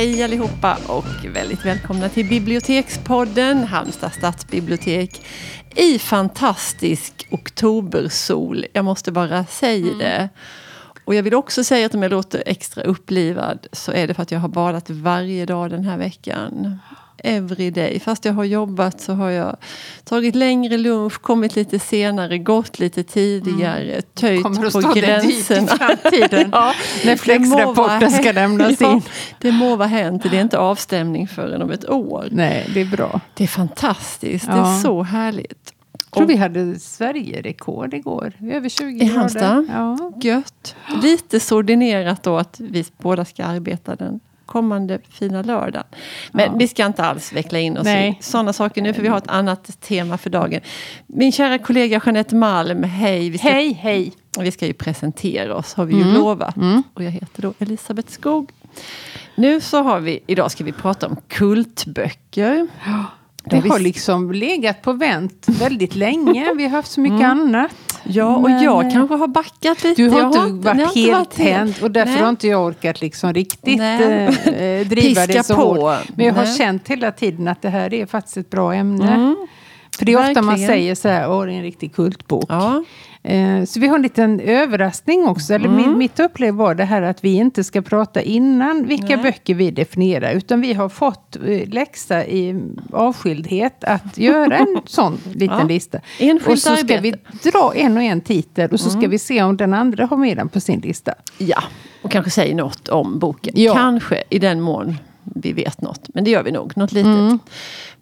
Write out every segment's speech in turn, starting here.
Hej allihopa och väldigt välkomna till Bibliotekspodden Halmstad stadsbibliotek i fantastisk oktobersol. Jag måste bara säga mm. det. Och jag vill också säga att om jag låter extra upplivad så är det för att jag har badat varje dag den här veckan every day. Fast jag har jobbat så har jag tagit längre lunch, kommit lite senare, gått lite tidigare, mm. töjt på gränserna. framtiden ja, när flexrapporten ska lämnas in. Det må vara hänt, det är inte avstämning förrän om ett år. Nej, det är bra. Det är fantastiskt, ja. det är så härligt. Jag tror vi hade Sverige-rekord igår. Över 20 grader. I Halmstad? Ja. Gött. Lite så ordinerat då att vi båda ska arbeta den kommande fina lördagen. Men ja. vi ska inte alls veckla in oss Nej. i sådana saker nu för vi har ett annat tema för dagen. Min kära kollega Jeanette Malm, hej! Vi ska, hej, hej! Vi ska ju presentera oss, har vi ju mm. lovat. Mm. Och jag heter då Elisabeth Skog. Nu så har vi, idag ska vi prata om kultböcker. Det har liksom legat på vänt väldigt länge. Vi har haft så mycket mm. annat. Ja, och men, jag kanske har backat lite. Du har inte har, varit helt tänd och därför Nej. har inte jag orkat liksom riktigt äh, driva det så på. hårt. Men jag har Nej. känt hela tiden att det här är faktiskt ett bra ämne. Mm. För det är Verkligen. ofta man säger så här, åh det är en riktig kultbok. Ja. Eh, så vi har en liten överraskning också. Eller mm. mitt upplev var det här att vi inte ska prata innan vilka Nej. böcker vi definierar. Utan vi har fått eh, läxa i avskildhet att göra en sån liten ja. lista. Enskilt och så ska vi dra en och en titel och så mm. ska vi se om den andra har med den på sin lista. Ja, och kanske säga något om boken. Ja. Kanske i den mån vi vet något. Men det gör vi nog, något litet. Mm.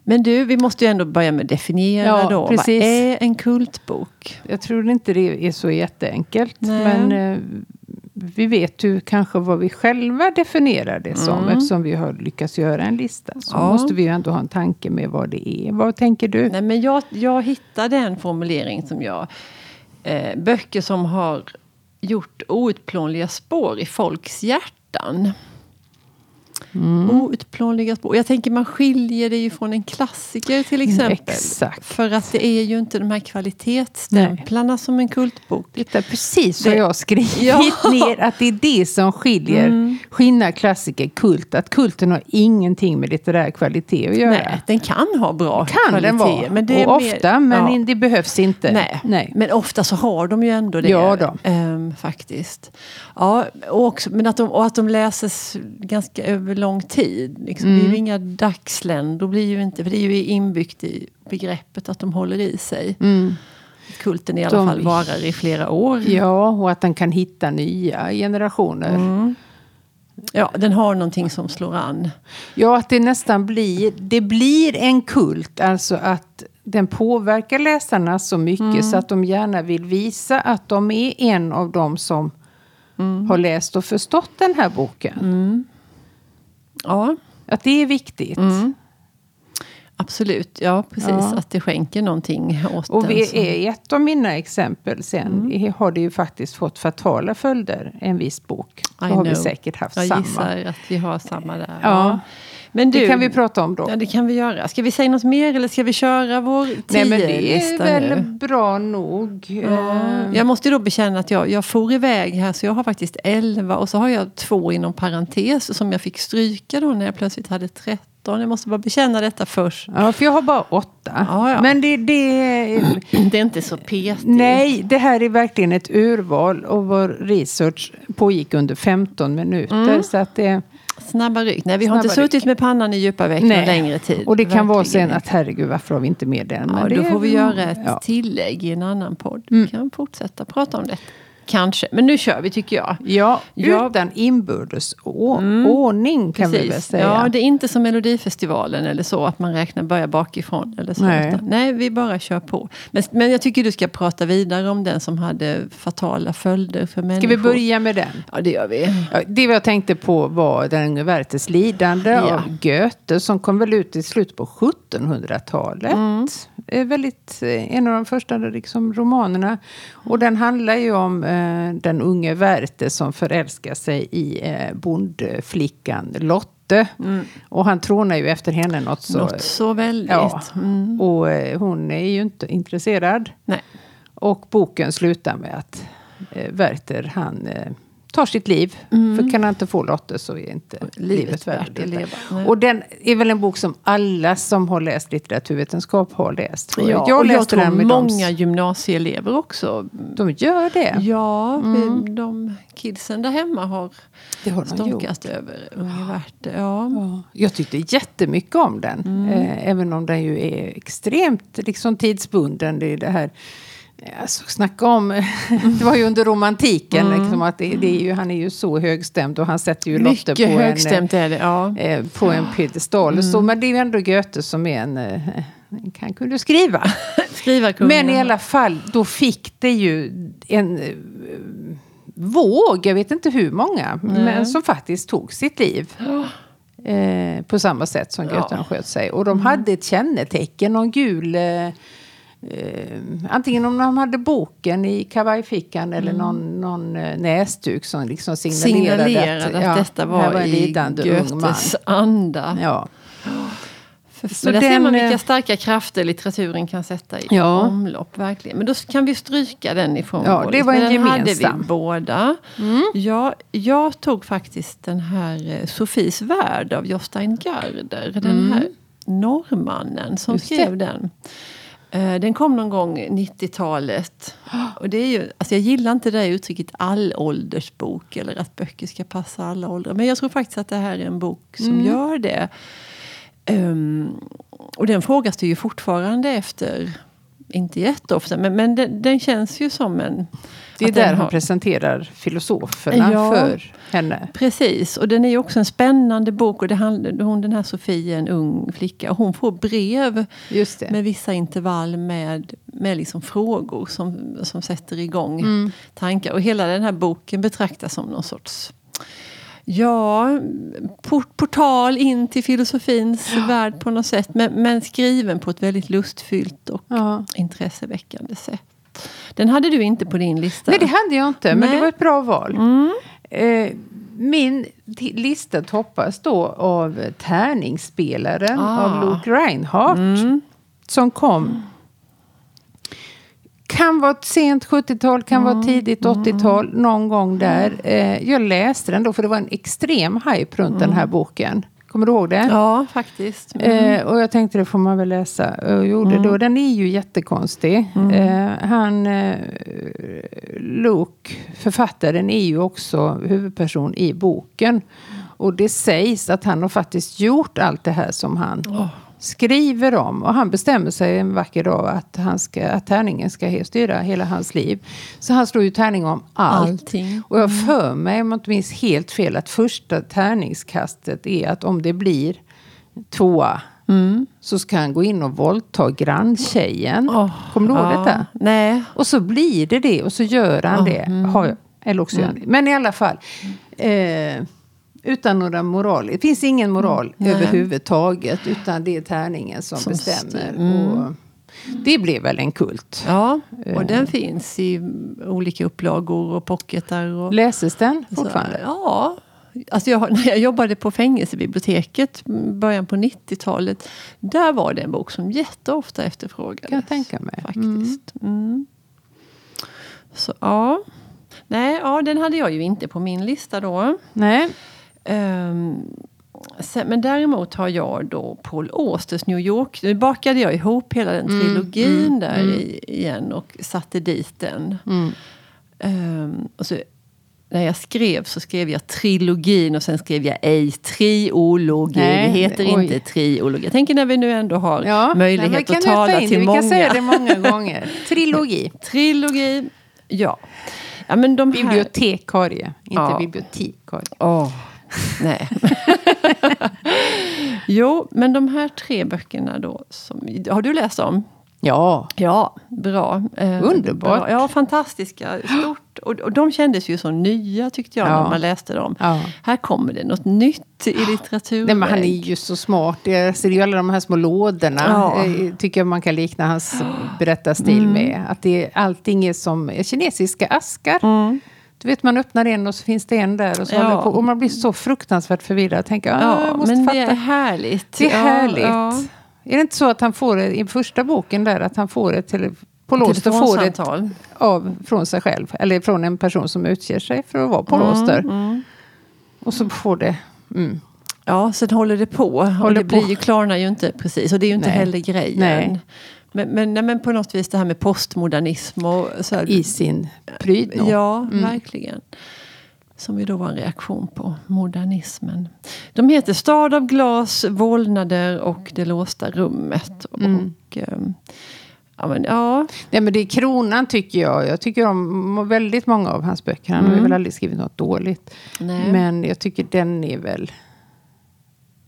Men du, vi måste ju ändå börja med att definiera ja, då. Precis. Vad är en kultbok? Jag tror inte det är så jätteenkelt. Nej. Men eh, vi vet ju kanske vad vi själva definierar det som. Mm. Eftersom vi har lyckats göra en lista. Så ja. måste vi ju ändå ha en tanke med vad det är. Vad tänker du? Nej, men jag, jag hittade en formulering som jag... Eh, böcker som har gjort outplånliga spår i folks hjärtan. Mm. Outplånliga spår. Jag tänker man skiljer det ju från en klassiker till exempel. Exakt. För att det är ju inte de här kvalitetsstämplarna Nej. som en kultbok. Det är precis vad jag skrivit ja. ner. Att det är det som skiljer, mm. skillnar klassiker kult. Att kulten har ingenting med litterär kvalitet att göra. Nej, den kan ha bra kan kvalitet. Den vara. Men det och ofta, men ja. det behövs inte. Nej. Nej. men ofta så har de ju ändå det. Ja, då. Ähm, faktiskt. Ja, och, också, men att de, och att de läses ganska över lång tid. Liksom. Mm. Det är ju mm. inga dagsländor, blir ju inte, för det är ju inbyggt i begreppet att de håller i sig. Mm. Kulten i alla de, fall varar i flera år. Ja, och att den kan hitta nya generationer. Mm. Ja, den har någonting som slår an. Ja, att det nästan blir, det blir en kult. Alltså att den påverkar läsarna så mycket mm. så att de gärna vill visa att de är en av dem som mm. har läst och förstått den här boken. Mm. Ja. Att det är viktigt. Mm. Absolut, ja precis. Ja. Att det skänker någonting åt Och vi är ett av mina exempel sen mm. har det ju faktiskt fått fatala följder, en viss bok. Då I har know. vi säkert haft Jag samma. Jag gissar att vi har samma där. Ja. ja. Men du, det kan vi prata om då. Ja, det kan vi göra. Ska vi säga något mer eller ska vi köra vår tio Nej, men det är väl nu? bra nog. Ja. Eh. Jag måste då bekänna att jag, jag for iväg här så jag har faktiskt elva och så har jag två inom parentes som jag fick stryka då när jag plötsligt hade 13. Jag måste bara bekänna detta först. Ja, för jag har bara åtta. Ja, ja. Men det, det, det är inte så petigt. Nej, det här är verkligen ett urval och vår research pågick under 15 minuter. Mm. Så att det, Snabba ryck. Nej, vi har inte suttit med pannan i djupa veck någon längre tid. Och det kan Verkligen vara sen att herregud, varför har vi inte med den? Ja, då får vi göra ett ja. tillägg i en annan podd. Mm. Vi kan fortsätta prata om det. Kanske, men nu kör vi tycker jag. Ja, utan inbördes mm. ordning kan Precis. vi väl säga. Ja, det är inte som Melodifestivalen eller så att man räknar börja bakifrån. Eller så, nej. Utan, nej, vi bara kör på. Men, men jag tycker du ska prata vidare om den som hade fatala följder för människor. Ska vi börja med den? Ja, det gör vi. Ja, det jag tänkte på var Den unge Werthers lidande ja. av Goethe som kom väl ut i slutet på 1700-talet. Mm. Väldigt, eh, en av de första liksom, romanerna. Och den handlar ju om eh, den unge Werther som förälskar sig i eh, bondflickan Lotte. Mm. Och han trånar ju efter henne något så... Något så väldigt. Ja. Mm. Och eh, hon är ju inte intresserad. Nej. Och boken slutar med att Werther han tar sitt liv. Mm. För kan han inte få Lotte så är inte livet, värt att leva. Och den är väl en bok som alla som har läst litteraturvetenskap har läst. Ja, jag, och jag tror med många dem. gymnasieelever också. De gör det? Ja, mm. de kidsen där hemma har, det har stånkast över Ungevärt. Ja. ja. Jag tyckte jättemycket om den. Mm. Eh, även om den ju är extremt liksom, tidsbunden. Det är det här Alltså, snacka om... det var ju under romantiken. Mm. Liksom, att det, det, är ju, han är ju så högstämd och han sätter ju Lotte på högstämt en, är det, ja. eh, på en piedestal. Mm. Så, men det är ju ändå Goethe som är en... Eh, han kunde skriva. skriva men i alla fall, då fick det ju en eh, våg, jag vet inte hur många, mm. men som faktiskt tog sitt liv. Eh, på samma sätt som Goethe ja. sköt sig. Och de mm. hade ett kännetecken, någon gul... Eh, Eh, antingen om de hade boken i kavajfickan eller mm. någon, någon eh, näsduk som liksom signalerade, signalerade att, att, ja, detta var, var i Goethes anda. Ja. Så Men där den, ser man vilka eh, starka krafter litteraturen kan sätta i ja. omlopp. Verkligen. Men då kan vi stryka den ifrån Ja, det var en den gemensam. hade vi båda. Mm. Ja, jag tog faktiskt den här Sofies värld av Jostein Garder. Den mm. här norrmannen som Just skrev det. den. Eh, den kom någon gång 90-talet. Och det är ju, alltså jag gillar inte det där uttrycket allåldersbok eller att böcker ska passa alla åldrar. Men jag tror faktiskt att det här är en bok som mm. gör det. Um, och den frågas det ju fortfarande efter inte jätteofta, men, men den, den, känns ju som en... Det är där han presenterar filosoferna ja, för henne. Precis, och den är ju också en spännande bok. Och det handlar, hon, den här Sofie är en ung flicka. Och hon får brev med vissa intervall med, med liksom frågor som, som sätter igång mm. tankar. Och hela den här boken betraktas som någon sorts Ja, port, portal in till filosofins ja. värld på något sätt. Men, men, skriven på ett väldigt lustfyllt och ja. intresseväckande sätt. Den hade du inte på din lista. Nej, det hade jag inte. Men Nej. det var ett bra val. Mm. Eh, min lista toppas då av Tärningsspelaren ah. av Luke Reinhardt. Mm. Som kom kan vara ett sent 70-tal, kan mm. vara tidigt 80-tal, någon gång där. Eh, jag läste den då för det var en extrem hype runt mm. den här mm. boken. Kommer du ihåg det? Ja, faktiskt. Mm. Eh, och jag tänkte det får man väl läsa. Och gjorde mm. då. Den är ju jättekonstig. Mm. Eh, han, eh, Luke, författaren, är ju också huvudperson i boken. Och det sägs att han har faktiskt gjort allt det här som han oh skriver om. Och han bestämmer sig en vacker dag att, han ska, att tärningen ska styra hela hans liv. Så han slår ju tärning om allt. Allting. Och jag för mig, om jag inte minns helt fel, att första tärningskastet är att om det blir tvåa Mm. Så ska han gå in och våldta granntjejen. Oh, Kommer du ihåg ja, detta? Nej. Och så blir det det och så gör han oh, det. Mm. eller också mm. Men i alla fall. Eh, utan några moral. Det finns ingen moral mm. överhuvudtaget. Utan det är tärningen som, som bestämmer. Mm. Och det blev väl en kult. Ja, och den uh. finns i olika upplagor och pocketar. Och, Läses den fortfarande? Så, ja. Alltså jag, när jag jobbade på fängelsebiblioteket början på 90-talet. Där var det en bok som jätteofta efterfrågades. Kan jag tänka mig. Faktiskt. Mm. mm. Så ja. Nej, ja, den hade jag ju inte på min lista då. Nej. Um, men däremot har jag då Paul Austers New York. Nu bakade jag ihop hela den mm, trilogin mm, där mm. igen och satte dit den. Mm. Um, och så, när jag skrev så skrev jag trilogin och sen skrev jag ej triologi. Nej, det heter oj. inte triologi. Jag tänker när vi nu ändå har ja, möjlighet att tala till många. Vi kan säga det många gånger. Trilogi. Trilogi, ja. ja men de här... Bibliotekarie, inte ja. bibliotekarie. Oh. Nej. jo, men de här tre böckerna då. Som, har du läst dem? Ja. Ja, bra. Eh, Underbart. Bra. Ja, fantastiska. Stort. Och, och de kändes ju så nya tyckte jag ja. när man läste dem. Ja. Här kommer det något nytt i litteraturen. Nej, men han är ju så smart. Det är ju alla de här små lådorna. Ja. Eh, tycker jag man kan likna hans berättarstil mm. med. Att det, allting är som kinesiska askar. Mm. Du vet, man öppnar en och så finns det en där. Och, så ja. på, och man blir så fruktansvärt förvirrad. Tänker, ah, ja, jag måste men fatta. det är härligt. Det är ja, härligt. Ja. Är det inte så att han får det i första boken där, att han får det till pålåst och får det av, från sig själv. Eller från en person som utger sig för att vara pålåster. Mm, mm. Och så får det... Mm. Ja, sen håller det på. Håller och det på. Blir ju, klarnar ju inte precis. Och det är ju inte nej. heller grejen. Nej. Men, men, nej, men på något vis det här med postmodernism. Och så här, I sin prydnad. Ja, mm. verkligen. Som ju då var en reaktion på modernismen. De heter Stad av glas, Vålnader och Det låsta rummet. Mm. Och, um, Ja, men, ja. Nej, men det är kronan tycker jag. Jag tycker om väldigt många av hans böcker. Han mm. har väl aldrig skrivit något dåligt. Nej. Men jag tycker den är väl...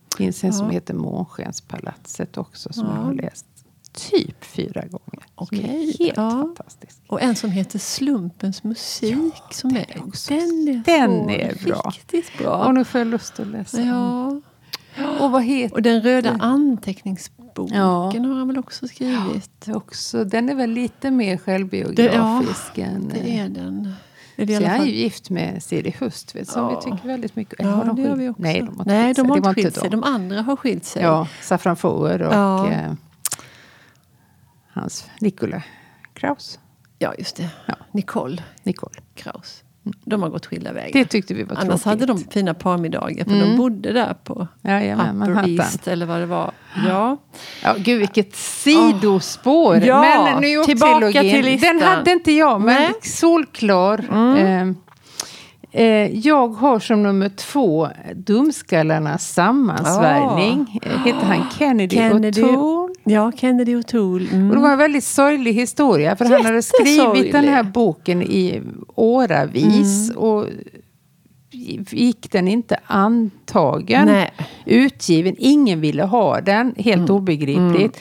Det finns en ja. som heter Månskenspalatset också som ja. jag har läst typ fyra gånger. Okay. Helt ja. fantastisk. Och en som heter Slumpens musik. Ja, som är, också, den är, den är bra. Riktigt bra. Och nu får jag lust att läsa. Ja. Och vad heter Och den röda anteckningsboken ja. har han väl också skrivit? Ja, också. Den är väl lite mer självbiografisk. Det, ja, än, det är den. Är det så jag är ju gift med Siri Hust, vet, som ja. vi tycker väldigt mycket Ja, har de det har vi också. Nej, de har inte Nej, sig. De, har inte skilt sig. de andra har skilt sig. Ja, Safran Foer och ja. eh, hans Nikola Kraus. Ja, just det. Ja. Nicole. Nicole. Kraus. De har gått skilda vägar. Det tyckte vi var Annars tråkigt. hade de fina parmiddagar för mm. de bodde där på Jajamän, Upper East eller vad det var. Ja. Ja, gud vilket sidospår! Oh. Ja, men New York-trilogin, till listan. Den hade inte jag, men Nej. solklar. Mm. Eh, Eh, jag har som nummer två Dumskallarnas sammansvärjning. Oh. Heter han Kennedy, Kennedy O'Toole? Ja, Kennedy O'Toole. Mm. Och det var en väldigt sorglig historia. För han hade skrivit den här boken i åravis. Mm. Och gick den inte antagen. Nej. Utgiven. Ingen ville ha den. Helt mm. obegripligt.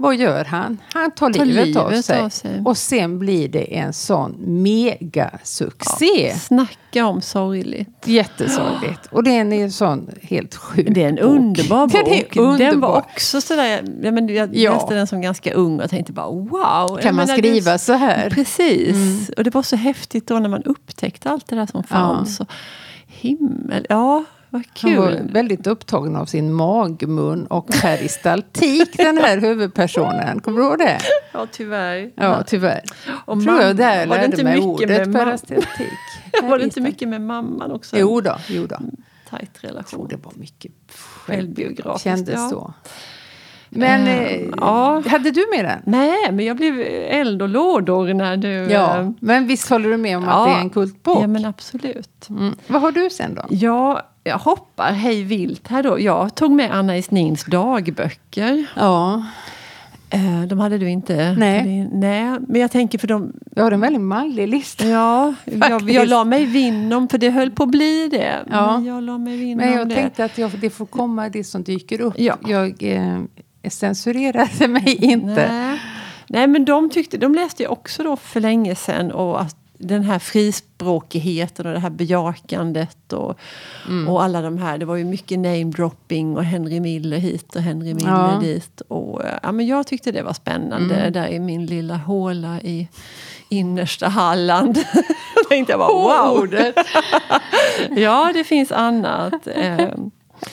Vad gör han? Han tar, tar livet, livet, av, sig. av, sig. Och sen blir det en sån megasuccé. Ja, snacka om sorgligt. Jättesorgligt. Och den är en sån helt sjuk Det är en underbar bok. Den, är underbar. den var också sådär, jag, men, jag ja. läste den som ganska ung och tänkte bara wow. Kan man skriva det, så här? Precis. Mm. Och det var så häftigt då när man upptäckte allt det där som fanns. Ja. himmel, ja. Vad kul. Han var väldigt upptagen av sin magmun och peristaltik, den här huvudpersonen. Kommer du ihåg det? Ja, tyvärr. Ja, tyvärr. Och Tror jag där var det inte mig ordet peristaltik. var det inte mycket med mamman också? Jo då, jo då. Mm, tajt relation. Det var mycket självbiografiskt. Kändes ja. så. Men mm, ja. hade du med den? Nej, men jag blev eld och lådor när du... Ja, äh, men visst håller du med om ja, att det är en kultbok? Ja, men absolut. Mm. Vad har du sen då? Ja, jag hoppar hej vilt här då. Jag tog med Anna Esnins dagböcker. Ja. Eh, de hade du inte? Nej. Nej, men jag tänker för de... Du har en väldigt mallig lista. Ja, jag, jag la mig vinn om, för det höll på att bli det. Ja. Men jag la mig vinn Men jag tänkte att jag, det får komma det som dyker upp. Ja. Jag eh, censurerade mig inte. Nej. Nej, men de, tyckte, de läste jag också då för länge sedan. Och att den här frispråkigheten och det här bejakandet och, mm. och alla de här. Det var ju mycket namedropping och Henry Miller hit och Henry Miller ja. dit. Och, ja, men jag tyckte det var spännande mm. där i min lilla håla i innersta Halland. Tänkte jag bara wow! ja, det finns annat. Ehm,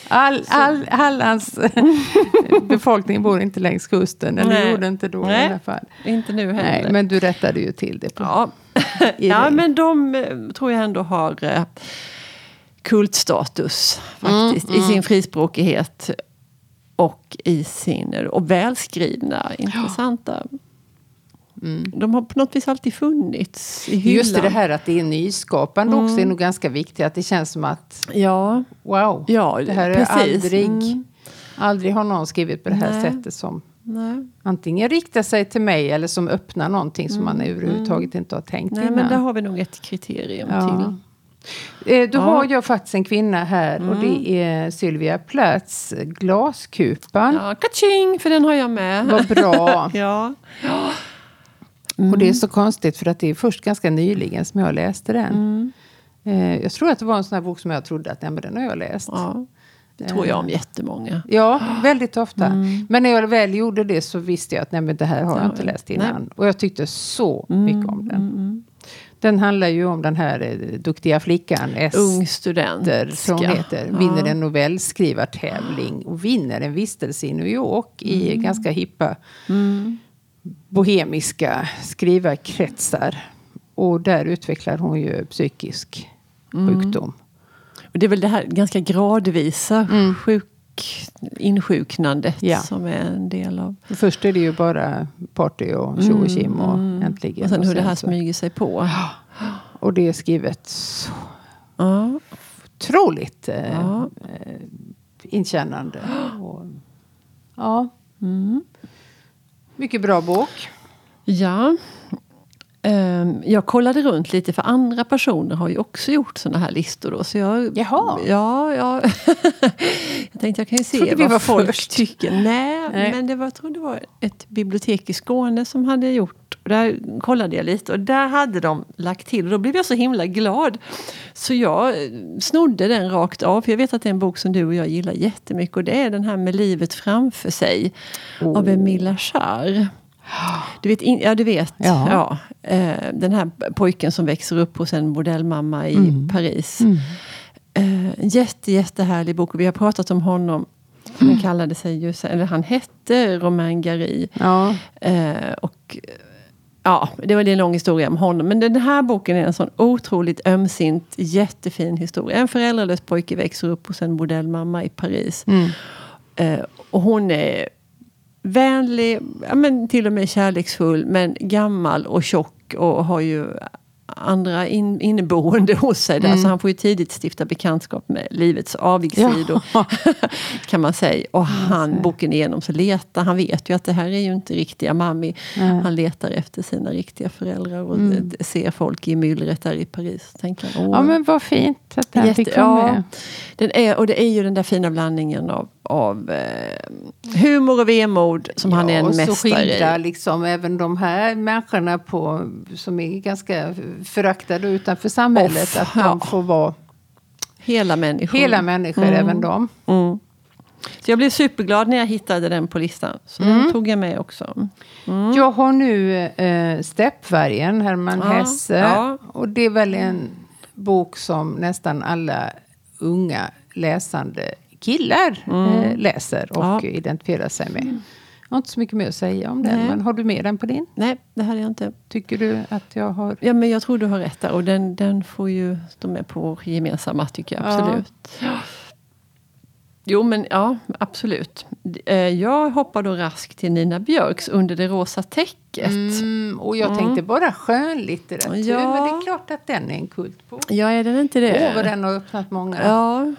All, all, Hallands befolkning bor inte längs kusten. Eller Nej. gjorde inte då Nej, i alla fall. Inte nu heller. Nej, men du rättade ju till det. På, ja, ja men de eh, tror jag ändå har eh, kultstatus faktiskt. Mm, mm. I sin frispråkighet. Och i sin och välskrivna, intressanta Mm. De har på något vis alltid funnits i hyllan. Just det här att det är nyskapande mm. också är nog ganska viktigt. Att det känns som att ja. wow, ja, det här precis. är aldrig, mm. aldrig har någon skrivit på det här Nej. sättet som Nej. antingen riktar sig till mig eller som öppnar någonting som man mm. överhuvudtaget inte har tänkt Nej, innan. Men där har vi nog ett kriterium ja. till. Eh, då ja. har jag faktiskt en kvinna här mm. och det mm. är Sylvia Plaths Glaskupan. Ja, kaching, för den har jag med. Vad bra. ja. ja. Mm. Och det är så konstigt för att det är först ganska nyligen som jag läste den. Mm. Eh, jag tror att det var en sån här bok som jag trodde att nej, men den har jag läst. Ja. Det tror jag om eh, jättemånga. Ja, väldigt ofta. Mm. Men när jag väl gjorde det så visste jag att nej, men det här har jag inte läst innan. Nej. Och jag tyckte så mm, mycket om den. Mm, den handlar ju om den här eh, duktiga flickan, Ung student. Som heter, vinner en novellskrivartävling och vinner en vistelse i New York i ganska hippa bohemiska skrivarkretsar. Och där utvecklar hon ju psykisk mm. sjukdom. Det är väl det här ganska gradvisa mm. sjuk, insjuknandet ja. som är en del av... Först är det ju bara party och tjo och kim och mm. äntligen. Och sen hur och sen det här så. smyger sig på. Och det är skrivet så ja. otroligt eh, ja. eh, inkännande. Och, ja. Mm. Mycket bra bok. Ja. Um, jag kollade runt lite för andra personer har ju också gjort såna här listor. Då, så jag, Jaha! Ja, ja. jag tänkte jag kan ju se vad var folk först. tycker. Nej, Nej, men det var, jag tror det var ett bibliotek i Skåne som hade gjort. Där kollade jag lite och där hade de lagt till. Och då blev jag så himla glad. Så jag snodde den rakt av. För jag vet att det är en bok som du och jag gillar jättemycket. Och det är den här med livet framför sig. Oh. Av Emilia Schär. Du vet, ja, du vet ja. ja eh, den här pojken som växer upp hos en modellmamma i mm. Paris. Mm. Eh, jätte, jättehärlig bok. Vi har pratat om honom. Han mm. kallade sig just, eller han hette Romain Gary. Ja. Eh, och Ja, det var en lång historia om honom. Men den här boken är en sån otroligt ömsint, jättefin historia. En föräldralös pojke växer upp hos en modellmamma i Paris. Mm. Eh, och hon är vänlig, ja, men till och med kärleksfull, men gammal och tjock och har ju andra in, inneboende hos sig. Där. Mm. Så han får ju tidigt stifta bekantskap med livets avigsidor. Ja. kan man säga. Och han, boken igenom, så letar han. vet ju att det här är ju inte riktiga mami. Mm. Han letar efter sina riktiga föräldrar och mm. ser folk i myllret där i Paris. Tänker han, ja men vad fint att den fick vara med. Den är, och det är ju den där fina blandningen av av eh, humor och vemod som ja, han är en mästare i. Och så skildrar liksom även de här människorna på, som är ganska föraktade utanför samhället. Off, att de ja. får vara hela människor. Hela människor, mm. även de. Mm. Så jag blev superglad när jag hittade den på listan. Så mm. den tog jag med också. Mm. Jag har nu eh, Steppvargen, Herman ja, Hesse. Ja. Och det är väl en bok som nästan alla unga läsande killar mm. eh, läser och ja. identifierar sig med. Jag har inte så mycket mer att säga om den, men har du med den på din? Nej, det hade jag inte. Tycker du att jag har... Ja, men jag tror du har rätt där. Och den, den får ju stå med på vår gemensamma, tycker jag absolut. Ja. Jo, men ja, absolut. Eh, jag hoppar då raskt till Nina Björks Under det rosa täcket. Mm, och jag mm. tänkte bara skönlitteratur, ja. men det är klart att den är en kultbok. Ja, är den inte det? Åh, vad den har öppnat många. Ja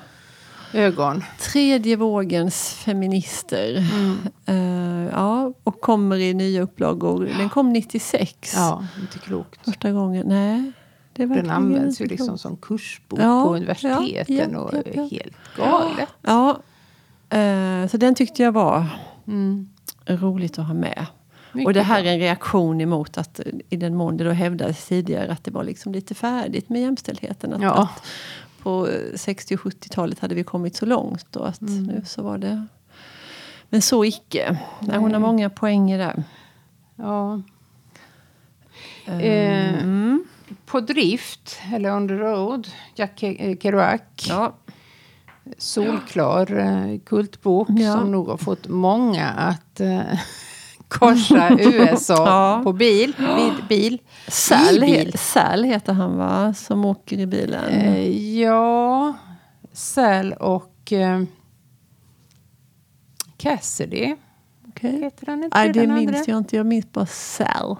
ögon. Tredje vågens feminister. Mm. Uh, ja, och kommer i nya upplagor. Den kom 96. Ja, inte klokt. Första gången. Nej. Den används ju liksom som kursbok ja, på universiteten ja, och helt galet. Ja, uh, så den tyckte jag var mm. roligt att ha med. Mycket och det här är en reaktion emot att i den mån det då hävdades tidigare att det var liksom lite färdigt med jämställdheten. Att, ja. att på 60 och 70-talet hade vi kommit så långt. Och att mm. nu så var det... Men så icke. Nej. Hon har många poänger där. Ja. Mm. Eh, på drift, eller on the road, Jack Kerouac. Ja. Solklar eh, kultbok ja. som nog har fått många att eh, korsa USA ja. på bil. Vid bil. Sal, bil. Sal heter han va? Som åker i bilen. Eh, ja, Sal och eh, Cassidy. Okay. Heter han inte Nej, det minns andra? jag inte. Jag minns bara Sal.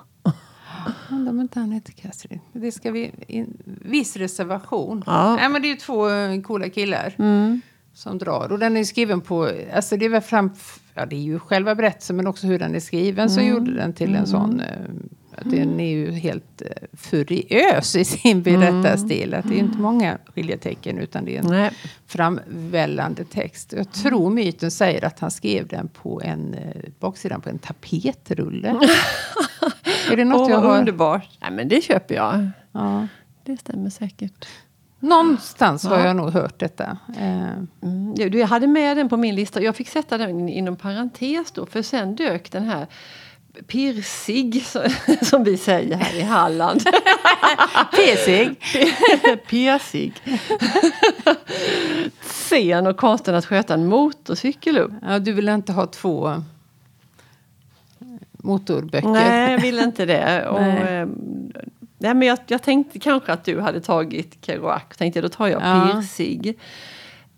Undrar om inte han heter Cassidy. Det ska vi... In, viss reservation. Ja. Nej, men det är ju två eh, coola killar. Mm som drar. Och den är skriven på, alltså det är väl fram, ja det är ju själva berättelsen men också hur den är skriven mm. så gjorde den till en mm. sån, eh, den är ju helt eh, furiös i sin berättarstil. Att det är inte många skiljetecken utan det är en Nej. framvällande text. Jag tror myten säger att han skrev den på en, eh, baksidan på en tapetrulle. är det något oh, jag har? Underbart! Nej men det köper jag. Ja. Det stämmer säkert. Någonstans har jag nog hört detta. Eh. Mm. Jag hade med den på min lista. Jag fick sätta den inom parentes då. För sen dök den här pirsig, som vi säger här i Halland. Pirsig? Pirsig. Sen och konsten att sköta en motorcykel upp. Ja, du vill inte ha två motorböcker. Nej, jag vill inte det. Och, nej. men jag, jag, tänkte kanske att du hade tagit Kerouac. Tänkte då tar jag ja. Pirsig.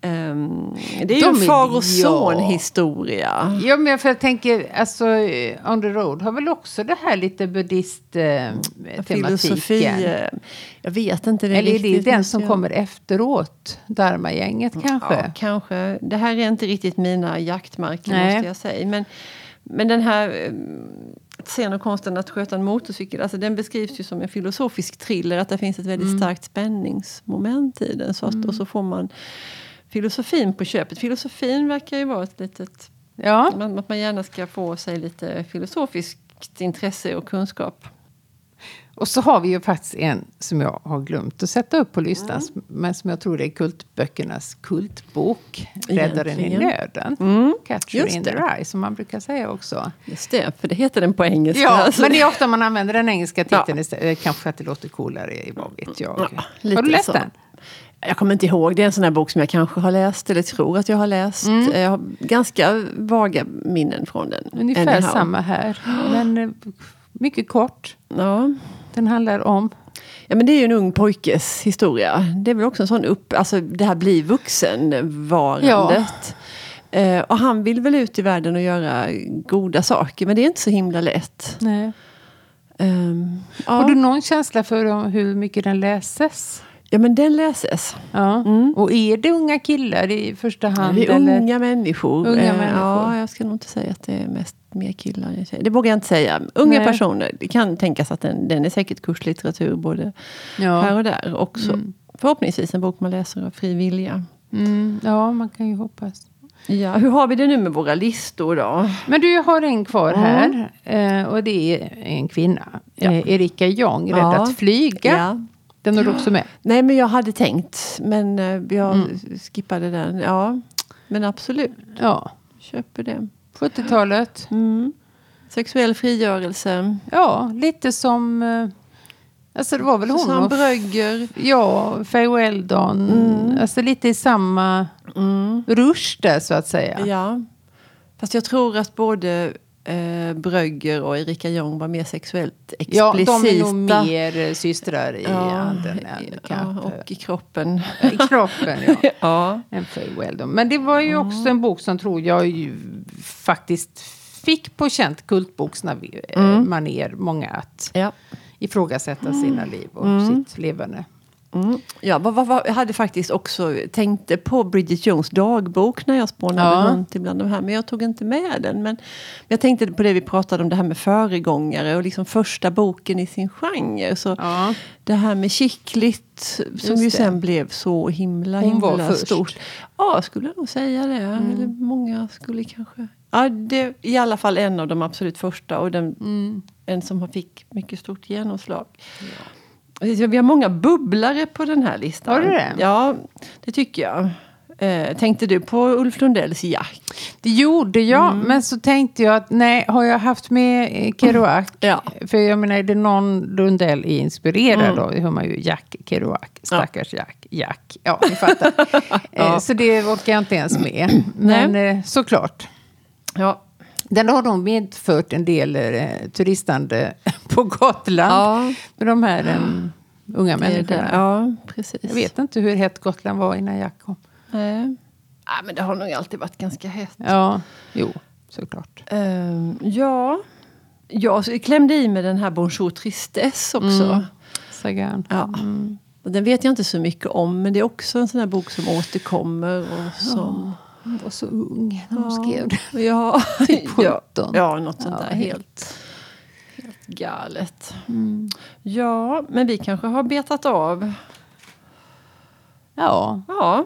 Um, det är ju en far och son historia. Ja, men för jag tänker, alltså On the Road har väl också det här lite buddhist-tematiken? Eh, Filosofi, eh, jag vet inte. Det Eller är det den som jag... kommer efteråt? Dharma-gänget kanske? Ja, kanske. Det här är inte riktigt mina jaktmarker Nej. måste jag säga. Men, men den här scen och konsten att sköta en motorcykel, alltså den beskrivs ju som en filosofisk thriller. Att det finns ett väldigt mm. starkt spänningsmoment i den. Så att, mm. Och så får man filosofin på köpet. Filosofin verkar ju vara ett litet... Ja. Att man gärna ska få sig lite filosofiskt intresse och kunskap. Och så har vi ju faktiskt en som jag har glömt att sätta upp på listan. Mm. Men som jag tror är kultböckernas kultbok. Räddaren i nöden. Mm. Catcher in the Rye som man brukar säga också. Just det, för det heter den på engelska. Ja, alltså. men det är ofta man använder den engelska titeln ja. istället. Kanske att det låter coolare, vad vet jag. Ja, har du läst så. den? Jag kommer inte ihåg, det är en sån här bok som jag kanske har läst eller tror att jag har läst. Mm. Jag har ganska vaga minnen från den. Ungefär samma här. Men eh, mycket kort. Ja. Den handlar om? Ja, men det är ju en ung pojkes historia. Det är väl också en sån upp... Alltså det här blir vuxenvarandet. Ja. Eh, och han vill väl ut i världen och göra goda saker. Men det är inte så himla lätt. Nej. Um, ja. Har du någon känsla för hur mycket den läses? Ja, men den läses. Ja. Mm. Och är det unga killar i första hand? Det är eller? unga människor. Unga eh, människor. Ja, jag ska nog inte säga att det är mest mer killar än tjejer. Det vågar jag inte säga. Unga Nej. personer. Det kan tänkas att den, den är säkert kurslitteratur både ja. här och där också. Mm. Förhoppningsvis en bok man läser av fri vilja. Mm. Ja, man kan ju hoppas. Ja, hur har vi det nu med våra listor då? Men du har en kvar här. Eh, och det är en kvinna. Ja. Eh, Erika Jong, Rädd ja. att flyga. Ja. Den har du också med? Nej, men jag hade tänkt. Men eh, jag mm. skippade den. Ja, men absolut. Ja. Köper det. 70-talet. Mm. Sexuell frigörelse. Ja, lite som... Eh, alltså det var väl hon Susanne Brögger. Ja, Faye Weldon. Mm. Alltså lite i samma mm. rush där så att säga. Ja. Fast jag tror att både eh, Brögger och Erika Jong var mer sexuellt explicita. Ja, de är nog mer systrar i ja, anden än ja, Och i kroppen. I kroppen, ja. ja. En Weldon. Men det var ju också en bok som tror jag ju faktiskt fick på känt kultboksmanér mm. många att ja. ifrågasätta sina liv och mm. sitt levande. Mm. Ja, vad, vad, vad, jag hade faktiskt också tänkte på Bridget Jones dagbok när jag spånade ja. runt ibland de här. Men jag tog inte med den. Men jag tänkte på det vi pratade om, det här med föregångare och liksom första boken i sin genre. Så ja. Det här med Chicklit som ju sen blev så himla, Hon himla var stort. Ja, skulle jag nog säga det. Mm. Eller många skulle kanske... Ja, det i alla fall en av de absolut första och den, mm. en som fick mycket stort genomslag. Ja. Vi har många bubblare på den här listan. Har du det? Ja, det tycker jag. Eh, tänkte du på Ulf Lundells Jack? Det gjorde jag, mm. men så tänkte jag att nej, har jag haft med Kerouac? Ja. För jag menar, är det någon Lundell är inspirerad mm. av, har man ju Jack Kerouac, stackars ja. Jack, Jack. Ja, ni fattar. ja. Eh, så det orkar jag inte ens med. Men eh, såklart. Ja. Den har nog medfört en del eh, turistande på Gotland. Ja. Med de här eh, unga människorna. Ja, precis. Jag vet inte hur hett Gotland var innan Jack kom. Nej. Ja, men det har nog alltid varit ganska hett. Ja, jo, såklart. Um, ja, jag klämde i med den här Bonjour Tristesse också. Mm. Sagan. Ja. Mm. Den vet jag inte så mycket om, men det är också en sån här bok som återkommer. Och som... Hon var så ung när hon skrev det. Ja, typ ja, ja, något sånt ja, där. Helt, helt galet. Mm. Ja, men vi kanske har betat av. Ja. ja.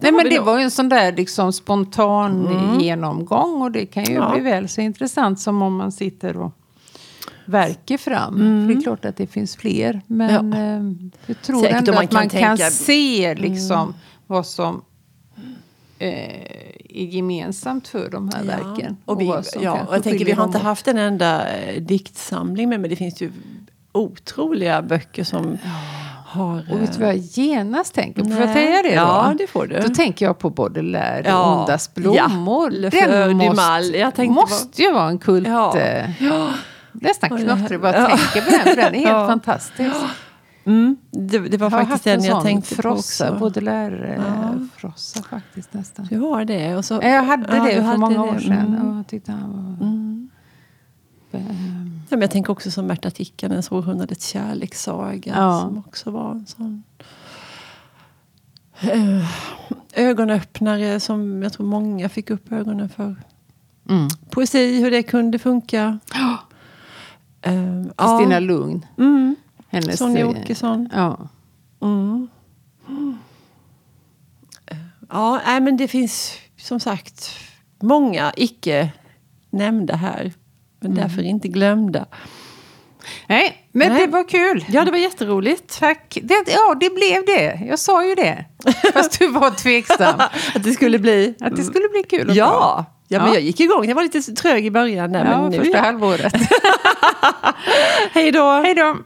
Nej, men det då. var ju en sån där liksom spontan mm. genomgång. Och det kan ju ja. bli väl så intressant som om man sitter och verkar fram. Mm. För det är klart att det finns fler. Men ja. eh, jag tror Säkert ändå man att man kan, tänka... se liksom mm. vad som är gemensamt för de här ja. verken. Och, vi, och ja, och jag tänker, vi har inte haft en enda eh, diktsamling med, men det finns ju otroliga böcker som ja. har... Och vet du vad jag genast tänker på? Får jag säga det då? Ja, det får du. Då tänker jag på Baudelaire, ja. Ondas blommor. Ja, Den måste, måste ju vara en kult. Ja. Eh, ja. Nästan knattrig bara ja. tänka på den, för den är helt fantastisk. Mm, det, det, var jag faktiskt den jag tänkte frossa, på också. Baudelaire-frossa ja. faktiskt nästan. Du har det? Och så, jag hade det för många år sedan. Mm. jag tyckte han var... Mm. Ja, men jag tänker också som Märta Tikkanens Århundradets kärlekssaga. Ja. Som också var en sån eh, ögonöppnare som jag tror många fick upp ögonen för. Mm. Poesi, hur det kunde funka. Kristina uh, ja. Lugn. Mm. Hennes, Sonja Åkesson. Ja. Mm. Ja, nej, men det finns som sagt många icke nämnda här. Men mm. därför inte glömda. Nej, men Nej. det var kul. Ja, det var jätteroligt. Tack. Det, ja, det blev det. Jag sa ju det. Fast du var tveksam. att det skulle bli... Att det skulle bli kul och ja. bra. Ja, ja, men jag gick igång. Jag var lite trög i början. Där, ja, men första halvåret. Hej då. Hej då.